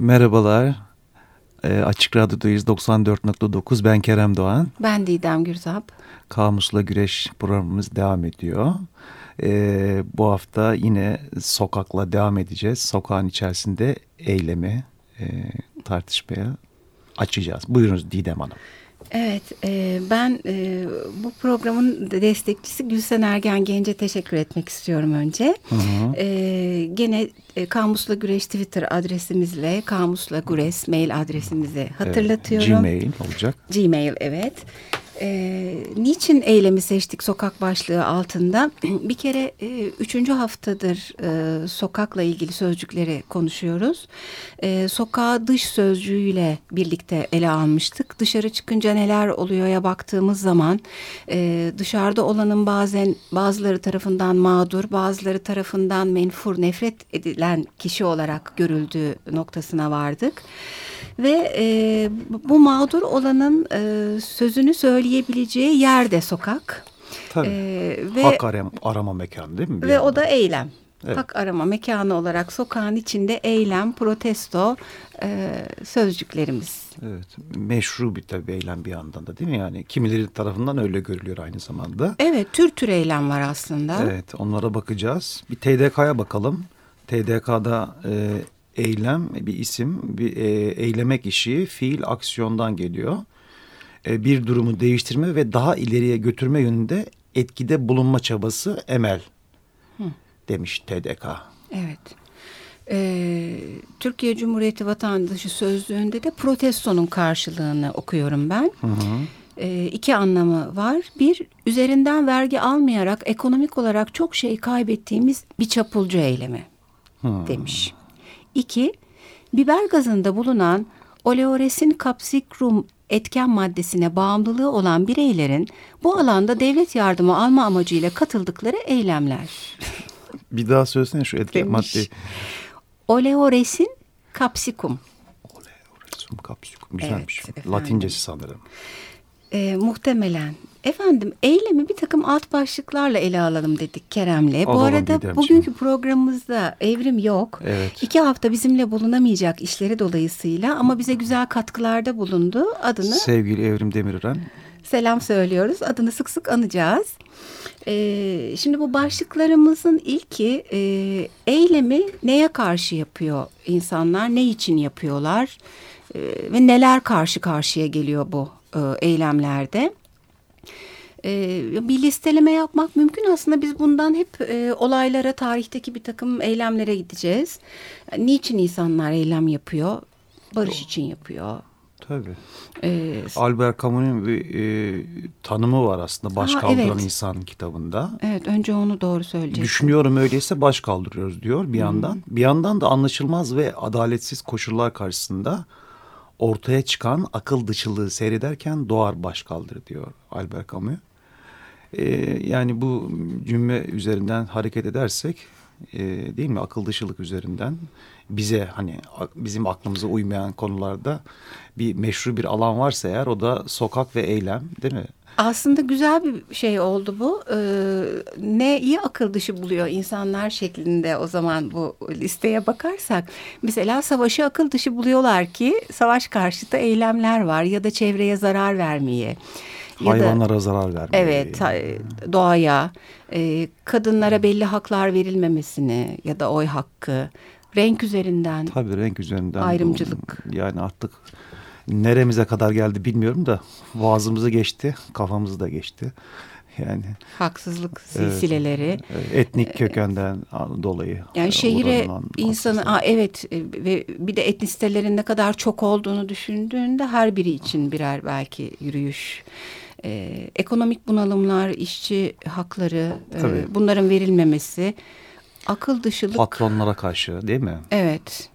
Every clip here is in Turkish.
Merhabalar. E, Açık Radyo'dayız 94.9. Ben Kerem Doğan. Ben Didem Gürzap. Kamusla Güreş programımız devam ediyor. E, bu hafta yine sokakla devam edeceğiz. Sokağın içerisinde eylemi e, tartışmaya açacağız. Buyurunuz Didem Hanım. Evet, e, ben e, bu programın destekçisi Gülsen Ergen Genç'e teşekkür etmek istiyorum önce. Hı hı. E, gene e, Kamusla Güreş Twitter adresimizle Kamusla Güreş mail adresimizi hatırlatıyorum. Evet, Gmail olacak. Gmail evet. E, niçin eylemi seçtik sokak başlığı altında? Bir kere e, üçüncü haftadır e, sokakla ilgili sözcükleri konuşuyoruz. E, sokağa dış sözcüğüyle birlikte ele almıştık. Dışarı çıkınca neler oluyor ya baktığımız zaman e, dışarıda olanın bazen bazıları tarafından mağdur, bazıları tarafından menfur, nefret edilen kişi olarak görüldüğü noktasına vardık. Ve e, bu mağdur olanın e, sözünü söyleyebileceği yerde sokak. Tabii. E, ve, Hak arama, arama mekanı değil mi? ve yandan? o da eylem. Evet. Hak arama mekanı olarak sokağın içinde eylem, protesto e, sözcüklerimiz. Evet, meşru bir tabii eylem bir yandan da değil mi? Yani kimileri tarafından öyle görülüyor aynı zamanda. Evet, tür tür eylem var aslında. Evet, onlara bakacağız. Bir TDK'ya bakalım. TDK'da e, eylem bir isim, bir e, eylemek işi fiil aksiyondan geliyor. E, bir durumu değiştirme ve daha ileriye götürme yönünde etkide bulunma çabası emel Hı. demiş TDK. Evet. Ee, Türkiye Cumhuriyeti Vatandaşı Sözlüğü'nde de protestonun karşılığını okuyorum ben. Hı hı. Ee, iki anlamı var. Bir, üzerinden vergi almayarak ekonomik olarak çok şey kaybettiğimiz bir çapulcu eylemi hı. demiş. İki, biber gazında bulunan oleoresin kapsikrum etken maddesine bağımlılığı olan bireylerin bu alanda devlet yardımı alma amacıyla katıldıkları eylemler. Bir daha söylesene şu etken Demiş. maddeyi. Oleoresin kapsikum. Oleoresin kapsikum güzelmiş. Evet, Latincesi sanırım. Ee, muhtemelen Efendim eylemi bir takım alt başlıklarla ele alalım dedik Kerem'le. Bu arada bugünkü programımızda evrim yok. Evet. İki hafta bizimle bulunamayacak işleri dolayısıyla ama bize güzel katkılarda bulundu. Adını sevgili Evrim Demirören. Selam söylüyoruz. Adını sık sık anacağız. Ee, şimdi bu başlıklarımızın ilki e, eylemi neye karşı yapıyor insanlar, ne için yapıyorlar e, ve neler karşı karşıya geliyor bu e, eylemlerde e, bir listeleme yapmak mümkün. Aslında biz bundan hep e, olaylara, tarihteki bir takım eylemlere gideceğiz. Niçin insanlar eylem yapıyor? Barış için yapıyor. Tabii. Ee, Albert Camus'un bir e, tanımı var aslında baş ha, kaldıran evet. insan kitabında. Evet önce onu doğru söyleyeceksin. Düşünüyorum öyleyse baş kaldırıyoruz diyor bir hmm. yandan. Bir yandan da anlaşılmaz ve adaletsiz koşullar karşısında ortaya çıkan akıl dışılığı seyrederken doğar baş kaldır diyor Albert Camus. E, yani bu cümle üzerinden hareket edersek e, değil mi akıl dışılık üzerinden bize hani bizim aklımıza uymayan konularda bir meşru bir alan varsa eğer o da sokak ve eylem değil mi? Aslında güzel bir şey oldu bu. Ee, ne iyi akıl dışı buluyor insanlar şeklinde o zaman bu listeye bakarsak. Mesela savaşı akıl dışı buluyorlar ki savaş karşıtı eylemler var ya da çevreye zarar vermeye Hayvanlara da, zarar vermeyi. Evet doğaya, e, kadınlara belli haklar verilmemesini ya da oy hakkı, renk üzerinden. Tabii renk üzerinden. Ayrımcılık. Bu, yani artık neremize kadar geldi bilmiyorum da boğazımızı geçti, kafamızı da geçti. Yani haksızlık silsileleri evet, etnik kökenden dolayı yani şehire insanı aa, evet e, ve bir de etnisitelerin ne kadar çok olduğunu düşündüğünde her biri için birer belki yürüyüş e, ekonomik bunalımlar, işçi hakları, e, bunların verilmemesi, akıl dışılık. Patronlara karşı değil mi? Evet.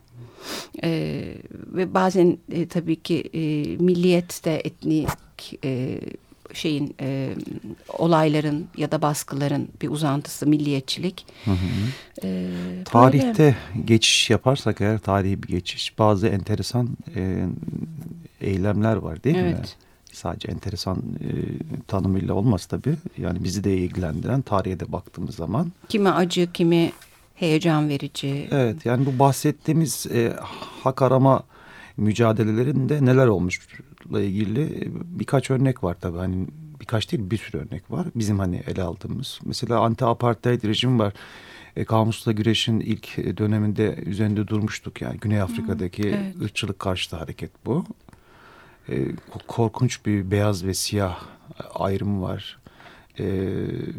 E, ve bazen e, tabii ki e, milliyet de etnik e, şeyin e, olayların ya da baskıların bir uzantısı milliyetçilik. Hı hı. E, Tarihte böyle... geçiş yaparsak eğer tarihi bir geçiş bazı enteresan e, eylemler var değil evet. mi? Sadece enteresan e, tanımıyla olmaz tabii. Yani bizi de ilgilendiren tarihe de baktığımız zaman. Kimi acı, kimi heyecan verici. Evet yani bu bahsettiğimiz e, hak arama mücadelelerinde neler olmuşla ilgili birkaç örnek var tabii. Hani birkaç değil bir sürü örnek var. Bizim hani ele aldığımız. Mesela anti-apartheid rejim var. E, Kamusla güreşin ilk döneminde üzerinde durmuştuk. Yani Güney Afrika'daki hmm, evet. ırkçılık karşıtı hareket bu. E, korkunç bir beyaz ve siyah ayrımı var. E,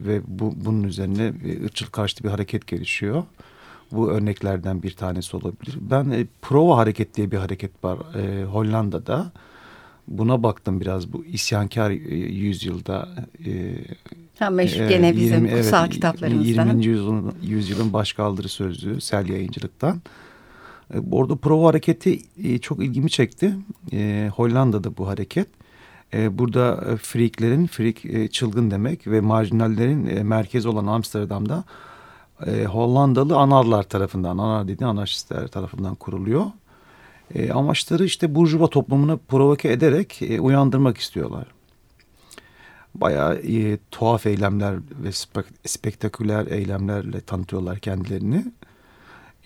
ve bu, bunun üzerine ırkçılık karşıtı bir hareket gelişiyor. Bu örneklerden bir tanesi olabilir. Ben e, Prova Hareket diye bir hareket var e, Hollanda'da. Buna baktım biraz bu isyankar e, yüzyılda. E, ha, meşhur e, gene bizim 20, kutsal evet, kitaplarımızdan. 20. Yüzyılın, yüzyılın başkaldırı sözlüğü Sel Yayıncılık'tan. E, orada Prova Hareketi e, çok ilgimi çekti. E, Hollanda'da bu hareket. E, burada e, friklerin, frik e, çılgın demek ve marjinallerin e, merkezi olan Amsterdam'da e, Hollandalı anarlar tarafından, anar dediği anarşistler tarafından kuruluyor. E, amaçları işte burjuva toplumunu provoke ederek e, uyandırmak istiyorlar. Bayağı e, tuhaf eylemler ve spek spektaküler eylemlerle tanıtıyorlar kendilerini.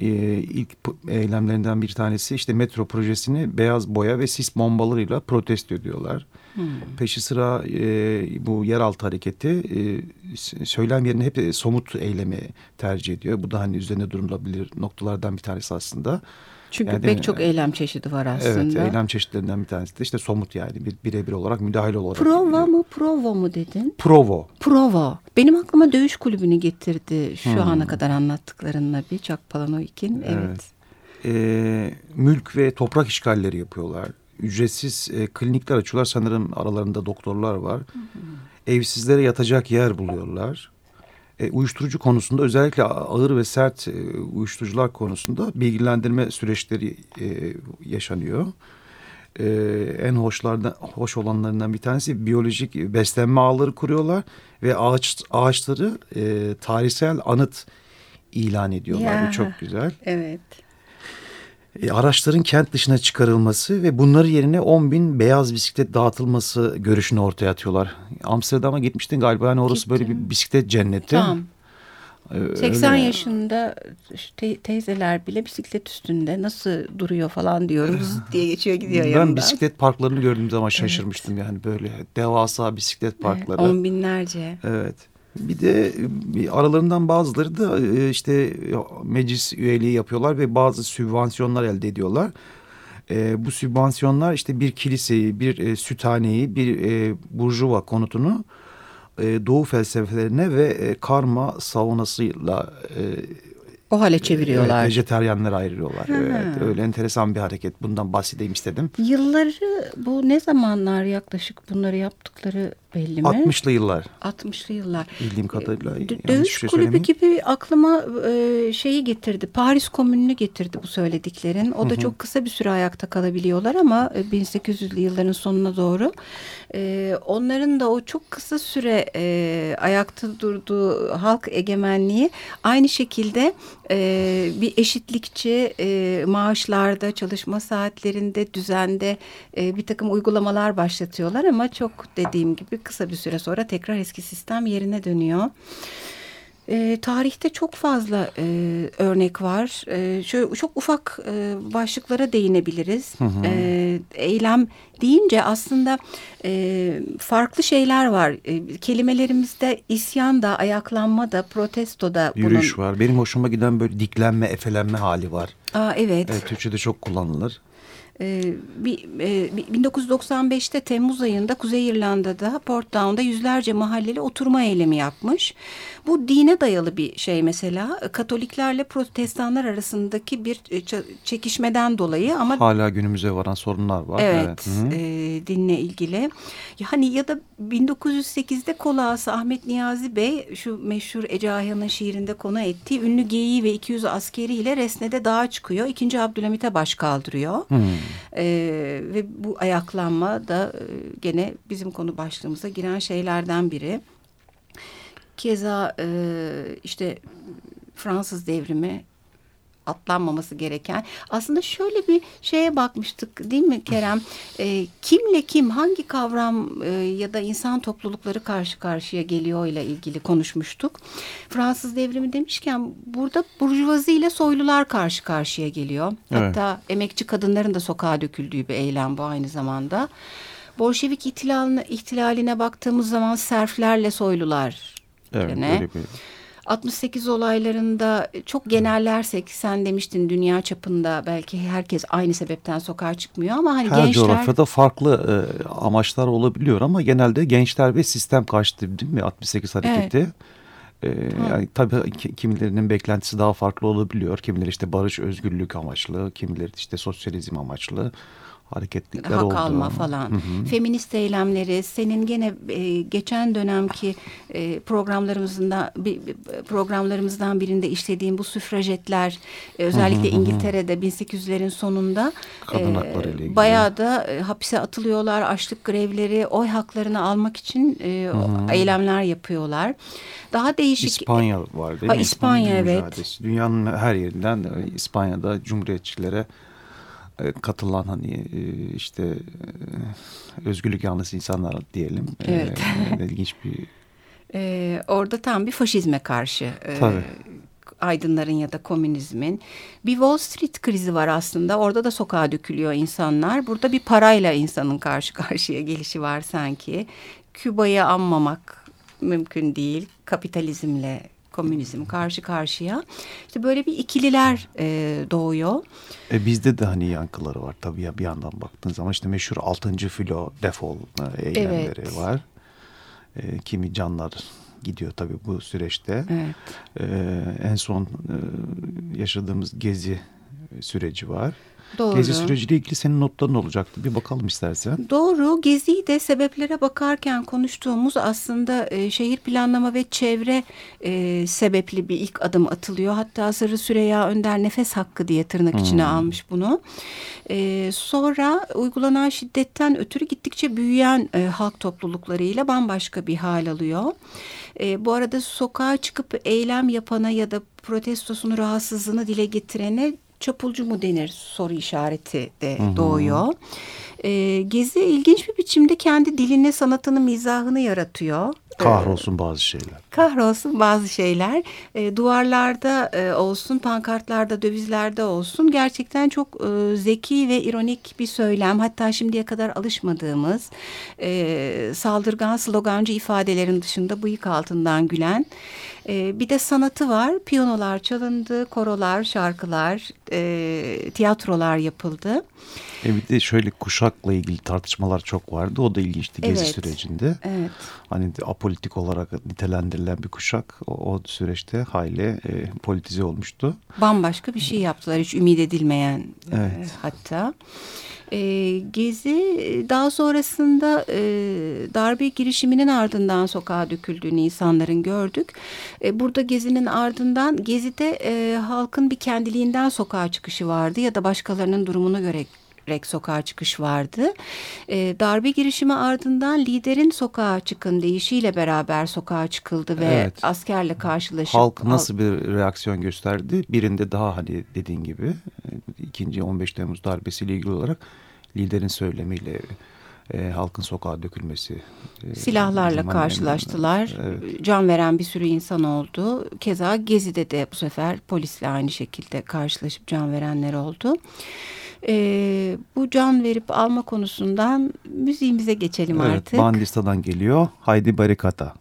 E, ilk eylemlerinden bir tanesi işte metro projesini beyaz boya ve sis bombalarıyla protesto ediyorlar. Hmm. Peşi sıra e, bu yeraltı hareketi e, söylem yerine hep somut eylemi tercih ediyor. Bu da hani üzerine durulabilir noktalardan bir tanesi aslında. Çünkü yani, pek çok eylem çeşidi var aslında. Evet eylem çeşitlerinden bir tanesi de işte somut yani bir birebir olarak müdahale olarak. Prova mı provo mu dedin? Provo. Provo. Benim aklıma dövüş kulübünü getirdi şu hmm. ana kadar anlattıklarınla bir Chuck Palahniuk'in. Evet. evet. Ee, mülk ve toprak işgalleri yapıyorlar ücretsiz e, klinikler açıyorlar. Sanırım aralarında doktorlar var. Hı. Evsizlere yatacak yer buluyorlar. E, uyuşturucu konusunda özellikle ağır ve sert e, uyuşturucular konusunda bilgilendirme süreçleri e, yaşanıyor. E, en hoşlardan hoş olanlarından bir tanesi biyolojik beslenme ağları kuruyorlar ve ağaç ağaçları e, tarihsel anıt ilan ediyorlar. Ya, Bu çok güzel. Evet e, araçların kent dışına çıkarılması ve bunları yerine 10 bin beyaz bisiklet dağıtılması görüşünü ortaya atıyorlar. Amsterdam'a gitmiştin galiba yani orası Gittim. böyle bir bisiklet cenneti. Tamam. 80 Öyle. yaşında te teyzeler bile bisiklet üstünde nasıl duruyor falan diyoruz diye geçiyor gidiyor ben yanından. Ben bisiklet parklarını gördüğüm zaman şaşırmıştım evet. yani böyle devasa bisiklet parkları. Evet, on binlerce. Evet. Bir de aralarından bazıları da e, işte meclis üyeliği yapıyorlar ve bazı sübvansiyonlar elde ediyorlar. E, bu sübvansiyonlar işte bir kiliseyi, bir e, süthaneyi, bir e, burjuva konutunu e, doğu felsefelerine ve e, karma saunasıyla e, o hale çeviriyorlar. Evet, vejeteryanları ayırıyorlar. Ha. Evet, öyle enteresan bir hareket. Bundan bahsedeyim istedim. Yılları bu ne zamanlar yaklaşık bunları yaptıkları belli mi? 60'lı yıllar. 60'lı yıllar. Bildiğim kadarıyla. D dövüş şey kulübü gibi aklıma e, şeyi getirdi. Paris Komünü'nü getirdi bu söylediklerin. O da çok kısa bir süre ayakta kalabiliyorlar ama e, 1800'lü yılların sonuna doğru. E, onların da o çok kısa süre e, ayakta durduğu halk egemenliği aynı şekilde e, bir eşitlikçi e, maaşlarda, çalışma saatlerinde, düzende e, bir takım uygulamalar başlatıyorlar ama çok dediğim gibi kısa bir süre sonra tekrar eski sistem yerine dönüyor. E, tarihte çok fazla e, örnek var. E, şöyle çok ufak e, başlıklara değinebiliriz. Hı hı. E, eylem deyince aslında e, farklı şeyler var. E, kelimelerimizde isyan da, ayaklanma da, protesto da. Yürüyüş bunun... var. Benim hoşuma giden böyle diklenme, efelenme hali var. Aa, evet. evet. Türkçe'de çok kullanılır. Ee, bir, e, 1995'te Temmuz ayında Kuzey İrlanda'da Portdown'da yüzlerce mahalleli oturma eylemi yapmış. Bu dine dayalı bir şey mesela. Katoliklerle protestanlar arasındaki bir e, çekişmeden dolayı ama... Hala günümüze varan sorunlar var. Evet, evet. E, dinle ilgili. Yani ya da 1908'de Kolağası Ahmet Niyazi Bey şu meşhur Ece Ayhan'ın şiirinde konu ettiği ünlü geyiği ve 200 askeriyle Resne'de dağa çıkıyor. İkinci Abdülhamit'e baş kaldırıyor. Hmm. E, ve bu ayaklanma da e, gene bizim konu başlığımıza giren şeylerden biri. Keza e, işte Fransız devrimi atlanmaması gereken. Aslında şöyle bir şeye bakmıştık değil mi Kerem? E, kimle kim hangi kavram e, ya da insan toplulukları karşı karşıya geliyor ile ilgili konuşmuştuk. Fransız devrimi demişken burada burjuvazi ile soylular karşı karşıya geliyor. Evet. Hatta emekçi kadınların da sokağa döküldüğü bir eylem bu aynı zamanda. Bolşevik ihtilaline, ihtilaline baktığımız zaman serflerle soylular. Evet, gene. böyle bir 68 olaylarında çok genellersek sen demiştin dünya çapında belki herkes aynı sebepten sokağa çıkmıyor ama hani Her gençler coğrafyada farklı e, amaçlar olabiliyor ama genelde gençler ve sistem karşıtı değil mi 68 hareketi. E, yani tabii ki- kimilerinin beklentisi daha farklı olabiliyor. Kimileri işte barış, özgürlük amaçlı, kimileri işte sosyalizm amaçlı hareketlikler hak oldu. alma falan. Feminist eylemleri senin gene e, geçen dönemki e, programlarımızdan bir, programlarımızdan birinde işlediğim bu süfrajetler e, özellikle İngiltere'de 1800'lerin sonunda Kadın ile ilgili. bayağı da e, hapise atılıyorlar. Açlık grevleri, oy haklarını almak için e, o eylemler yapıyorlar. Daha değişik İspanya var değil Ha, mi? İspanya, evet. mücadelesi. Dünyanın her yerinden e, İspanya'da cumhuriyetçilere e, katılan hani e, işte e, özgürlük yanlısı insanlar diyelim. E, Evet. e, ilginç bir Ee, orada tam bir faşizme karşı e, Tabii. aydınların ya da komünizmin. Bir Wall Street krizi var aslında. Orada da sokağa dökülüyor insanlar. Burada bir parayla insanın karşı karşıya gelişi var sanki. Küba'yı anmamak mümkün değil. Kapitalizmle komünizm karşı karşıya. İşte böyle bir ikililer e, doğuyor. E, bizde de hani yankıları var tabii ya bir yandan baktığın zaman işte meşhur 6. filo defol e, eylemleri Evet. var. E, kimi canlar gidiyor tabii bu süreçte. Evet. E, en son e, yaşadığımız gezi süreci var. Doğru. Gezi süreciyle ilgili senin notların olacaktı. Bir bakalım istersen. Doğru. Gezi'yi de sebeplere bakarken konuştuğumuz aslında e, şehir planlama ve çevre e, sebepli bir ilk adım atılıyor. Hatta Sırrı Süreyya Önder nefes hakkı diye tırnak içine almış bunu. E, sonra uygulanan şiddetten ötürü gittikçe büyüyen e, halk topluluklarıyla bambaşka bir hal alıyor. E, bu arada sokağa çıkıp eylem yapana ya da protestosunu rahatsızlığını dile getirene çapulcu mu denir soru işareti de doğuyor. E, Gezi ilginç bir biçimde kendi dilini, sanatını, mizahını yaratıyor. Kahrolsun bazı şeyler. Kahrolsun bazı şeyler. E, duvarlarda e, olsun, pankartlarda, dövizlerde olsun gerçekten çok e, zeki ve ironik bir söylem. Hatta şimdiye kadar alışmadığımız e, saldırgan slogancı ifadelerin dışında bıyık altından gülen e, bir de sanatı var. Piyanolar çalındı, korolar, şarkılar, e, tiyatrolar yapıldı. E bir de şöyle kuşakla ilgili tartışmalar çok vardı. O da ilginçti gezi Evet. sürecinde. Evet. Hani apolitik olarak nitelendirilen bir kuşak o, o süreçte hayli e, politize olmuştu. bambaşka bir şey yaptılar hiç ümit edilmeyen e, Evet. hatta. E, Gezi daha sonrasında e, darbe girişiminin ardından sokağa döküldüğünü insanların gördük. E, burada Gezi'nin ardından Gezi'de e, halkın bir kendiliğinden sokağa çıkışı vardı ya da başkalarının durumunu göre rek sokağa çıkış vardı. E, darbe girişimi ardından liderin sokağa çıkın deyişiyle beraber sokağa çıkıldı ve Evet. askerle karşılaşıp Halk nasıl bir reaksiyon gösterdi? Birinde daha hani dediğin gibi e, ikinci 15 Temmuz darbesiyle ilgili olarak liderin söylemiyle e, halkın sokağa dökülmesi. e, silahlarla karşılaştılar. Evet. Can veren bir sürü insan oldu. Keza Gezi'de de bu sefer polisle aynı şekilde karşılaşıp can verenler oldu. Ee, bu can verip alma konusundan müziğimize geçelim Evet, artık. Bandista'dan geliyor. Haydi barikata.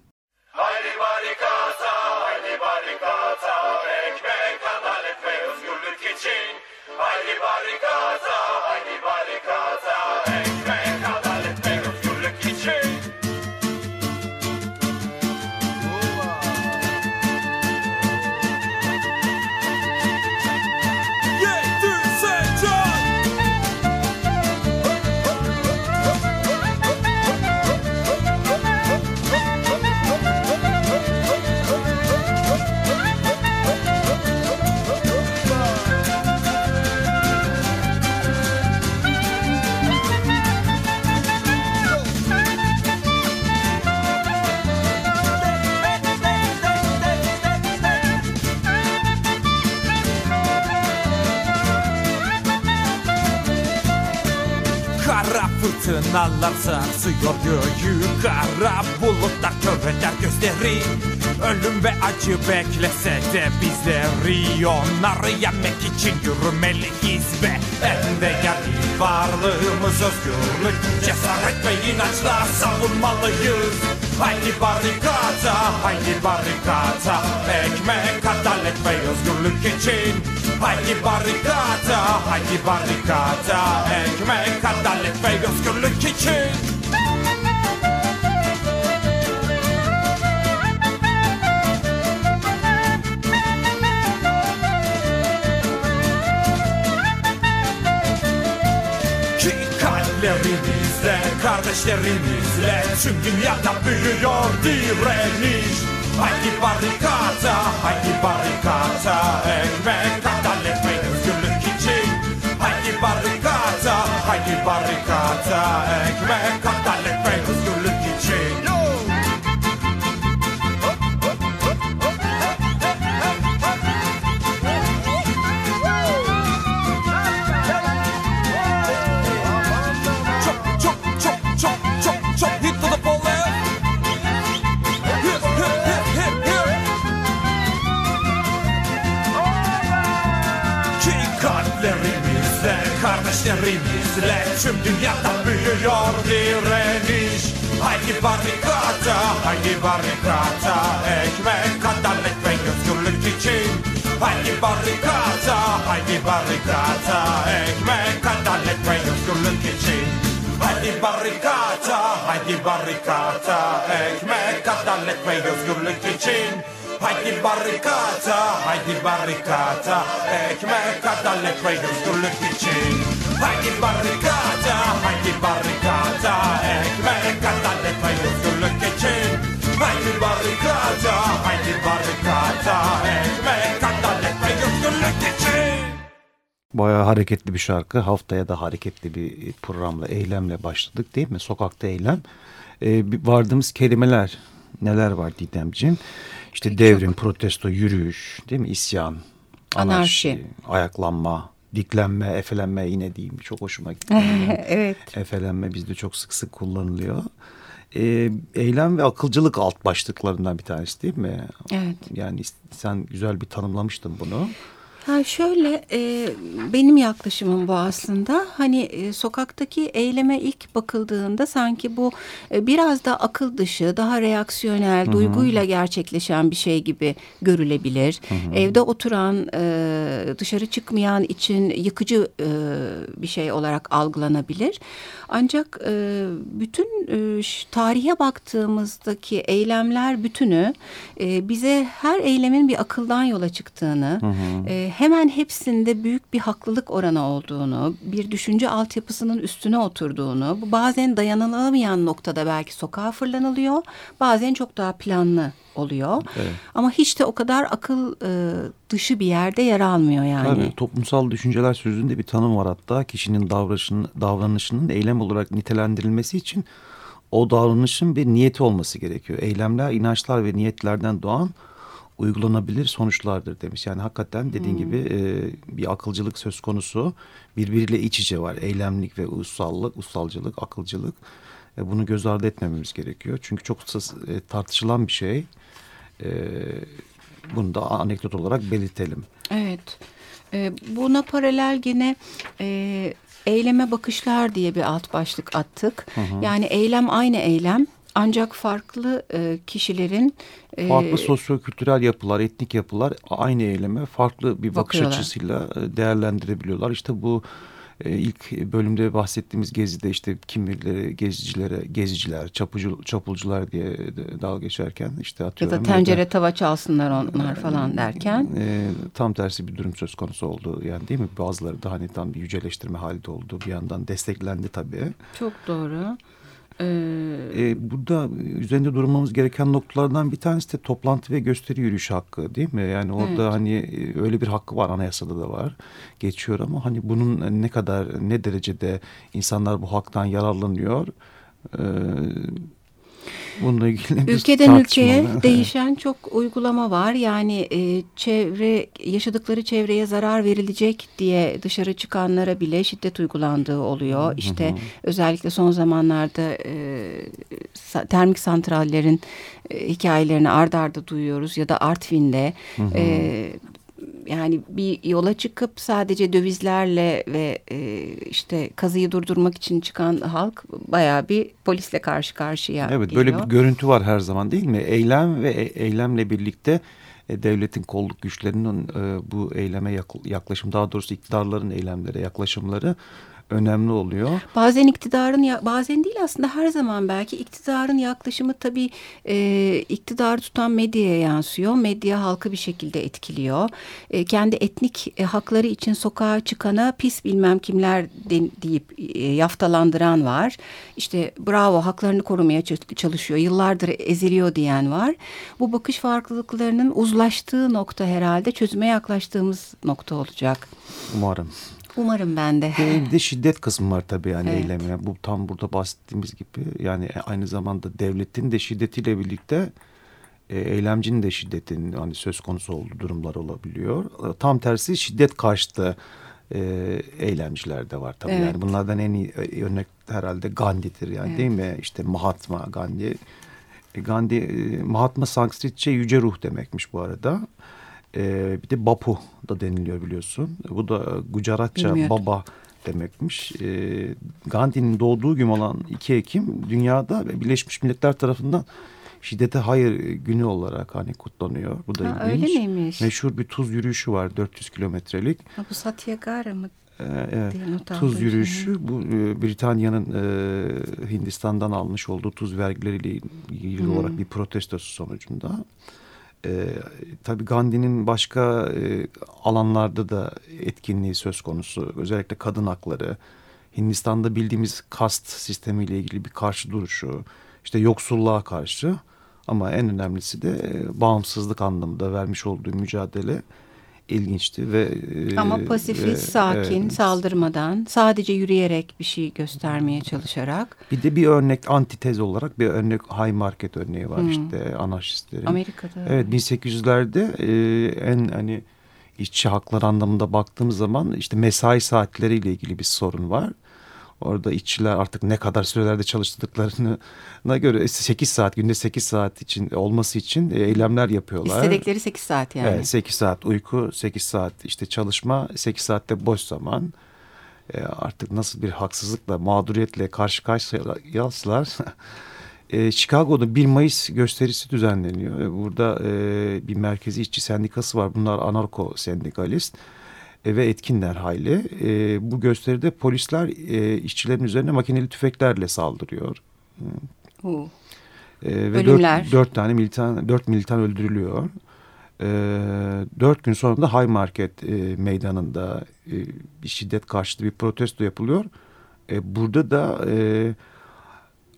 Fırtınalar sarsıyor göğü Kara bulutlar kör eder gözleri Ölüm ve acı beklese de bizleri Onları yenmek için yürümeliyiz ve En değerli varlığımız özgürlük. Cesaret ve inançla savunmalıyız. Haydi barikata, haydi barikata Ekmek, adalet ve özgürlük için. Haydi barikata, haydi barikata Ekmek, adalet ve özgürlük için. Ki kalplerimizle, kardeşlerimizle Tüm dünyada büyüyor direniş. Haydi barikata, haydi barikata Ekmek, barikata Ekmek, adalet ve özgürlük için kardeşlerimizle Tüm dünyada büyüyor direniş. Haydi barikata, haydi barikata Ekmek, adalet ve özgürlük için. Haydi barikata, haydi barikata Ekmek, adalet ve özgürlük için. Haydi barikata, haydi barikata Ekmek, adalet ve özgürlük için. Haydi barikata, haydi barikata Ekmek, adalet ve özgürlük için Haydi barikata, haydi barikata Ekmek, adalet ve özgürlük için Haydi barikata, haydi barikata Ekmek, adalet ve özgürlük için Bayağı hareketli bir şarkı. Haftaya da hareketli bir programla, eylemle başladık değil mi? Sokakta eylem. Ee, vardığımız kelimeler neler var Didemciğim? İşte devrim, protesto, yürüyüş, değil mi? İsyan, anarşi, Anarşi. ayaklanma, diklenme, efelenme yine diyeyim. Çok hoşuma gitti. evet. Efelenme bizde çok sık sık kullanılıyor. Ee, eylem ve akılcılık alt başlıklarından bir tanesi değil mi? Evet. Yani sen güzel bir tanımlamıştın bunu. Ha şöyle e, benim yaklaşımım bu aslında hani e, sokaktaki eyleme ilk bakıldığında sanki bu e, biraz da akıl dışı daha reaksiyonel duyguyla gerçekleşen bir şey gibi görülebilir. Evde oturan e, dışarı çıkmayan için yıkıcı e, bir şey olarak algılanabilir. Ancak e, bütün e, tarihe baktığımızdaki eylemler bütünü e, bize her eylemin bir akıldan yola çıktığını, e, hemen hepsinde büyük bir haklılık oranı olduğunu, bir düşünce altyapısının üstüne oturduğunu, bu bazen dayanılamayan noktada belki sokağa fırlanılıyor, bazen çok daha planlı oluyor. Ama hiç de o kadar akıl e, dışı bir yerde yer almıyor yani. Tabii toplumsal düşünceler sözünde bir tanım var hatta kişinin davranışının, davranışının eylem olarak nitelendirilmesi için o davranışın bir niyeti olması gerekiyor. Eylemler, inançlar ve niyetlerden doğan uygulanabilir sonuçlardır demiş. Yani hakikaten dediğin gibi e, bir akılcılık söz konusu birbiriyle iç içe var. Eylemlik ve ussallık, ussalcılık, akılcılık. E, bunu göz ardı etmememiz gerekiyor. Çünkü çok e, tartışılan bir şey. E, bunu da anekdot olarak belirtelim. Evet. Ee, buna paralel gene e, eyleme bakışlar diye bir alt başlık attık. Yani eylem aynı eylem ancak farklı e, kişilerin e, Farklı sosyo-kültürel yapılar, etnik yapılar aynı eyleme farklı bir bakış Bakıyorlar. açısıyla e, değerlendirebiliyorlar. İşte bu e, ilk bölümde bahsettiğimiz gezide işte kimileri gezicilere, geziciler, çapıcı, çapulcular diye de dalga geçerken işte ya atıyorum. da tencere tava çalsınlar onlar falan derken. e, tam tersi bir durum söz konusu oldu. Yani değil mi? Bazıları da hani tam bir yüceleştirme halde oldu. Bir yandan desteklendi tabii. Çok doğru. Ee, E, burada üzerinde durmamız gereken noktalardan bir tanesi de toplantı ve gösteri yürüyüşü hakkı değil mi? Yani orada Evet. hani e, öyle bir hakkı var anayasada da var geçiyor ama hani bunun ne kadar ne derecede insanlar bu haktan yararlanıyor? E, Bununla ilgili Ülkeden ülkeye değişen çok uygulama var. Yani e, çevre yaşadıkları çevreye zarar verilecek diye dışarı çıkanlara bile şiddet uygulandığı oluyor. İşte özellikle son zamanlarda e, termik santrallerin e, hikayelerini ard arda duyuyoruz ya da Artvin'de e, yani bir yola çıkıp sadece dövizlerle ve e, işte kazıyı durdurmak için çıkan halk bayağı bir polisle karşı karşıya Evet geliyor. böyle bir görüntü var her zaman değil mi? Eylem ve e- eylemle birlikte e, devletin kolluk güçlerinin e, bu eyleme yak- yaklaşım daha doğrusu iktidarların eylemlere yaklaşımları önemli oluyor. Bazen iktidarın bazen değil aslında her zaman belki iktidarın yaklaşımı tabii e, iktidarı tutan medyaya yansıyor. Medya halkı bir şekilde etkiliyor. E, kendi etnik e, hakları için sokağa çıkana pis bilmem kimler den- deyip e, yaftalandıran var. İşte bravo haklarını korumaya çalışıyor. Yıllardır eziliyor diyen var. Bu bakış farklılıklarının uzlaştığı nokta herhalde çözüme yaklaştığımız nokta olacak. Umarım. Umarım ben de. Ve bir de şiddet kısmı var tabii yani Evet. eylemine. Bu tam burada bahsettiğimiz gibi yani aynı zamanda devletin de şiddetiyle birlikte e, eylemcinin de şiddetin hani söz konusu olduğu durumlar olabiliyor. E, Tam tersi şiddet karşıtı e, eylemciler de var tabii. Evet. Yani bunlardan en iyi e, örnek herhalde Gandhi'dir yani değil mi? İşte Mahatma Gandhi. E, Gandhi e, Mahatma Sanskritçe yüce ruh demekmiş bu arada. E, bir de Bapu da deniliyor biliyorsun. Bu da Gujaratça Bilmiyordum. baba demekmiş. E, Gandhi'nin doğduğu gün olan 2 Ekim dünyada Birleşmiş Milletler tarafından şiddete hayır günü olarak hani kutlanıyor. Bu da Ha, ilginç. öyle miymiş? Meşhur bir tuz yürüyüşü var 400 kilometrelik. Bu Satyagara mı? Ee, evet. Tuz yürüyüşü bu e, Britanya'nın e, Hindistan'dan almış olduğu tuz vergileriyle ilgili Hmm. olarak bir protestosu sonucunda. E, tabii Gandhi'nin başka e, alanlarda da etkinliği söz konusu. Özellikle kadın hakları, Hindistan'da bildiğimiz kast sistemiyle ilgili bir karşı duruşu, işte yoksulluğa karşı ama en önemlisi de e, bağımsızlık anlamında vermiş olduğu mücadele ilginçti ve e, Ama ve- pasifist, sakin, evet. saldırmadan, sadece yürüyerek bir şey göstermeye çalışarak Bir de bir örnek antitez olarak bir örnek high market örneği var işte anarşistlerin. Amerika'da. Evet 1800'lerde e, en hani işçi hakları anlamında baktığımız zaman işte mesai saatleriyle ilgili bir sorun var. Orada işçiler artık ne kadar sürelerde çalıştırdıklarına göre 8 saat günde 8 saat için olması için e, eylemler yapıyorlar. İstedikleri 8 saat yani. Evet 8 saat uyku 8 saat işte çalışma 8 saatte boş zaman. E, artık nasıl bir haksızlıkla mağduriyetle karşı karşıyasalar e, Chicago'da 1 Mayıs gösterisi düzenleniyor. E, Burada e, bir merkezi işçi sendikası var. Bunlar anarko sendikalist e, ve etkinler hayli. E, bu gösteride polisler e, işçilerin üzerine makineli tüfeklerle saldırıyor. E, ve Ölümler. dört, dört tane militan, dört militan öldürülüyor. E, dört gün sonra da High Market e, meydanında e, bir şiddet karşıtı bir protesto yapılıyor. E, burada da e,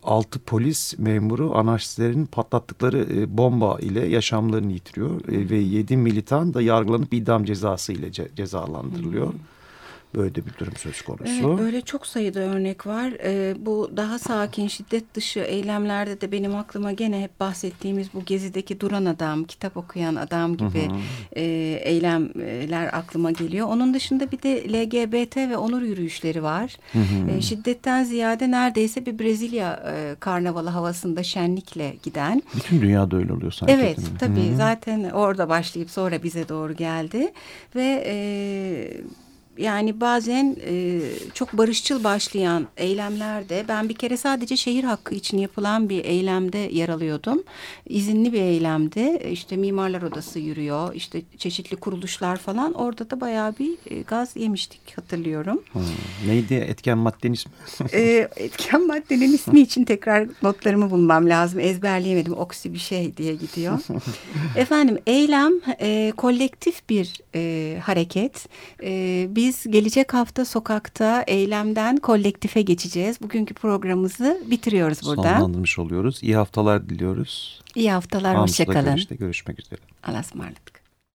altı polis memuru anarşistlerin patlattıkları e, bomba ile yaşamlarını yitiriyor. E, ve yedi militan da yargılanıp idam cezası ile ce- cezalandırılıyor. Böyle de bir durum söz konusu. Evet böyle çok sayıda örnek var. Ee, bu daha sakin şiddet dışı eylemlerde de benim aklıma gene hep bahsettiğimiz bu gezideki duran adam, kitap okuyan adam gibi e, eylemler aklıma geliyor. Onun dışında bir de LGBT ve onur yürüyüşleri var. E, şiddetten ziyade neredeyse bir Brezilya e, karnavalı havasında şenlikle giden. Bütün dünyada öyle oluyor sanki. Evet değil mi? tabii zaten orada başlayıp sonra bize doğru geldi ve e, yani bazen e, çok barışçıl başlayan eylemlerde ben bir kere sadece şehir hakkı için yapılan bir eylemde yer alıyordum. İzinli bir eylemdi. İşte Mimarlar Odası yürüyor. işte çeşitli kuruluşlar falan. Orada da bayağı bir e, gaz yemiştik hatırlıyorum. Hmm. Neydi etken maddenin ismi? e, etken maddenin ismi için tekrar notlarımı bulmam lazım. Ezberleyemedim. Oksi bir şey diye gidiyor. Efendim eylem e, kolektif bir e, hareket. E, biz gelecek hafta sokakta eylemden kolektife geçeceğiz. Bugünkü programımızı bitiriyoruz burada. Sonlandırmış oluyoruz. İyi haftalar diliyoruz. İyi haftalar. Hoşçakalın. görüşmek üzere. Allah'a ısmarladık.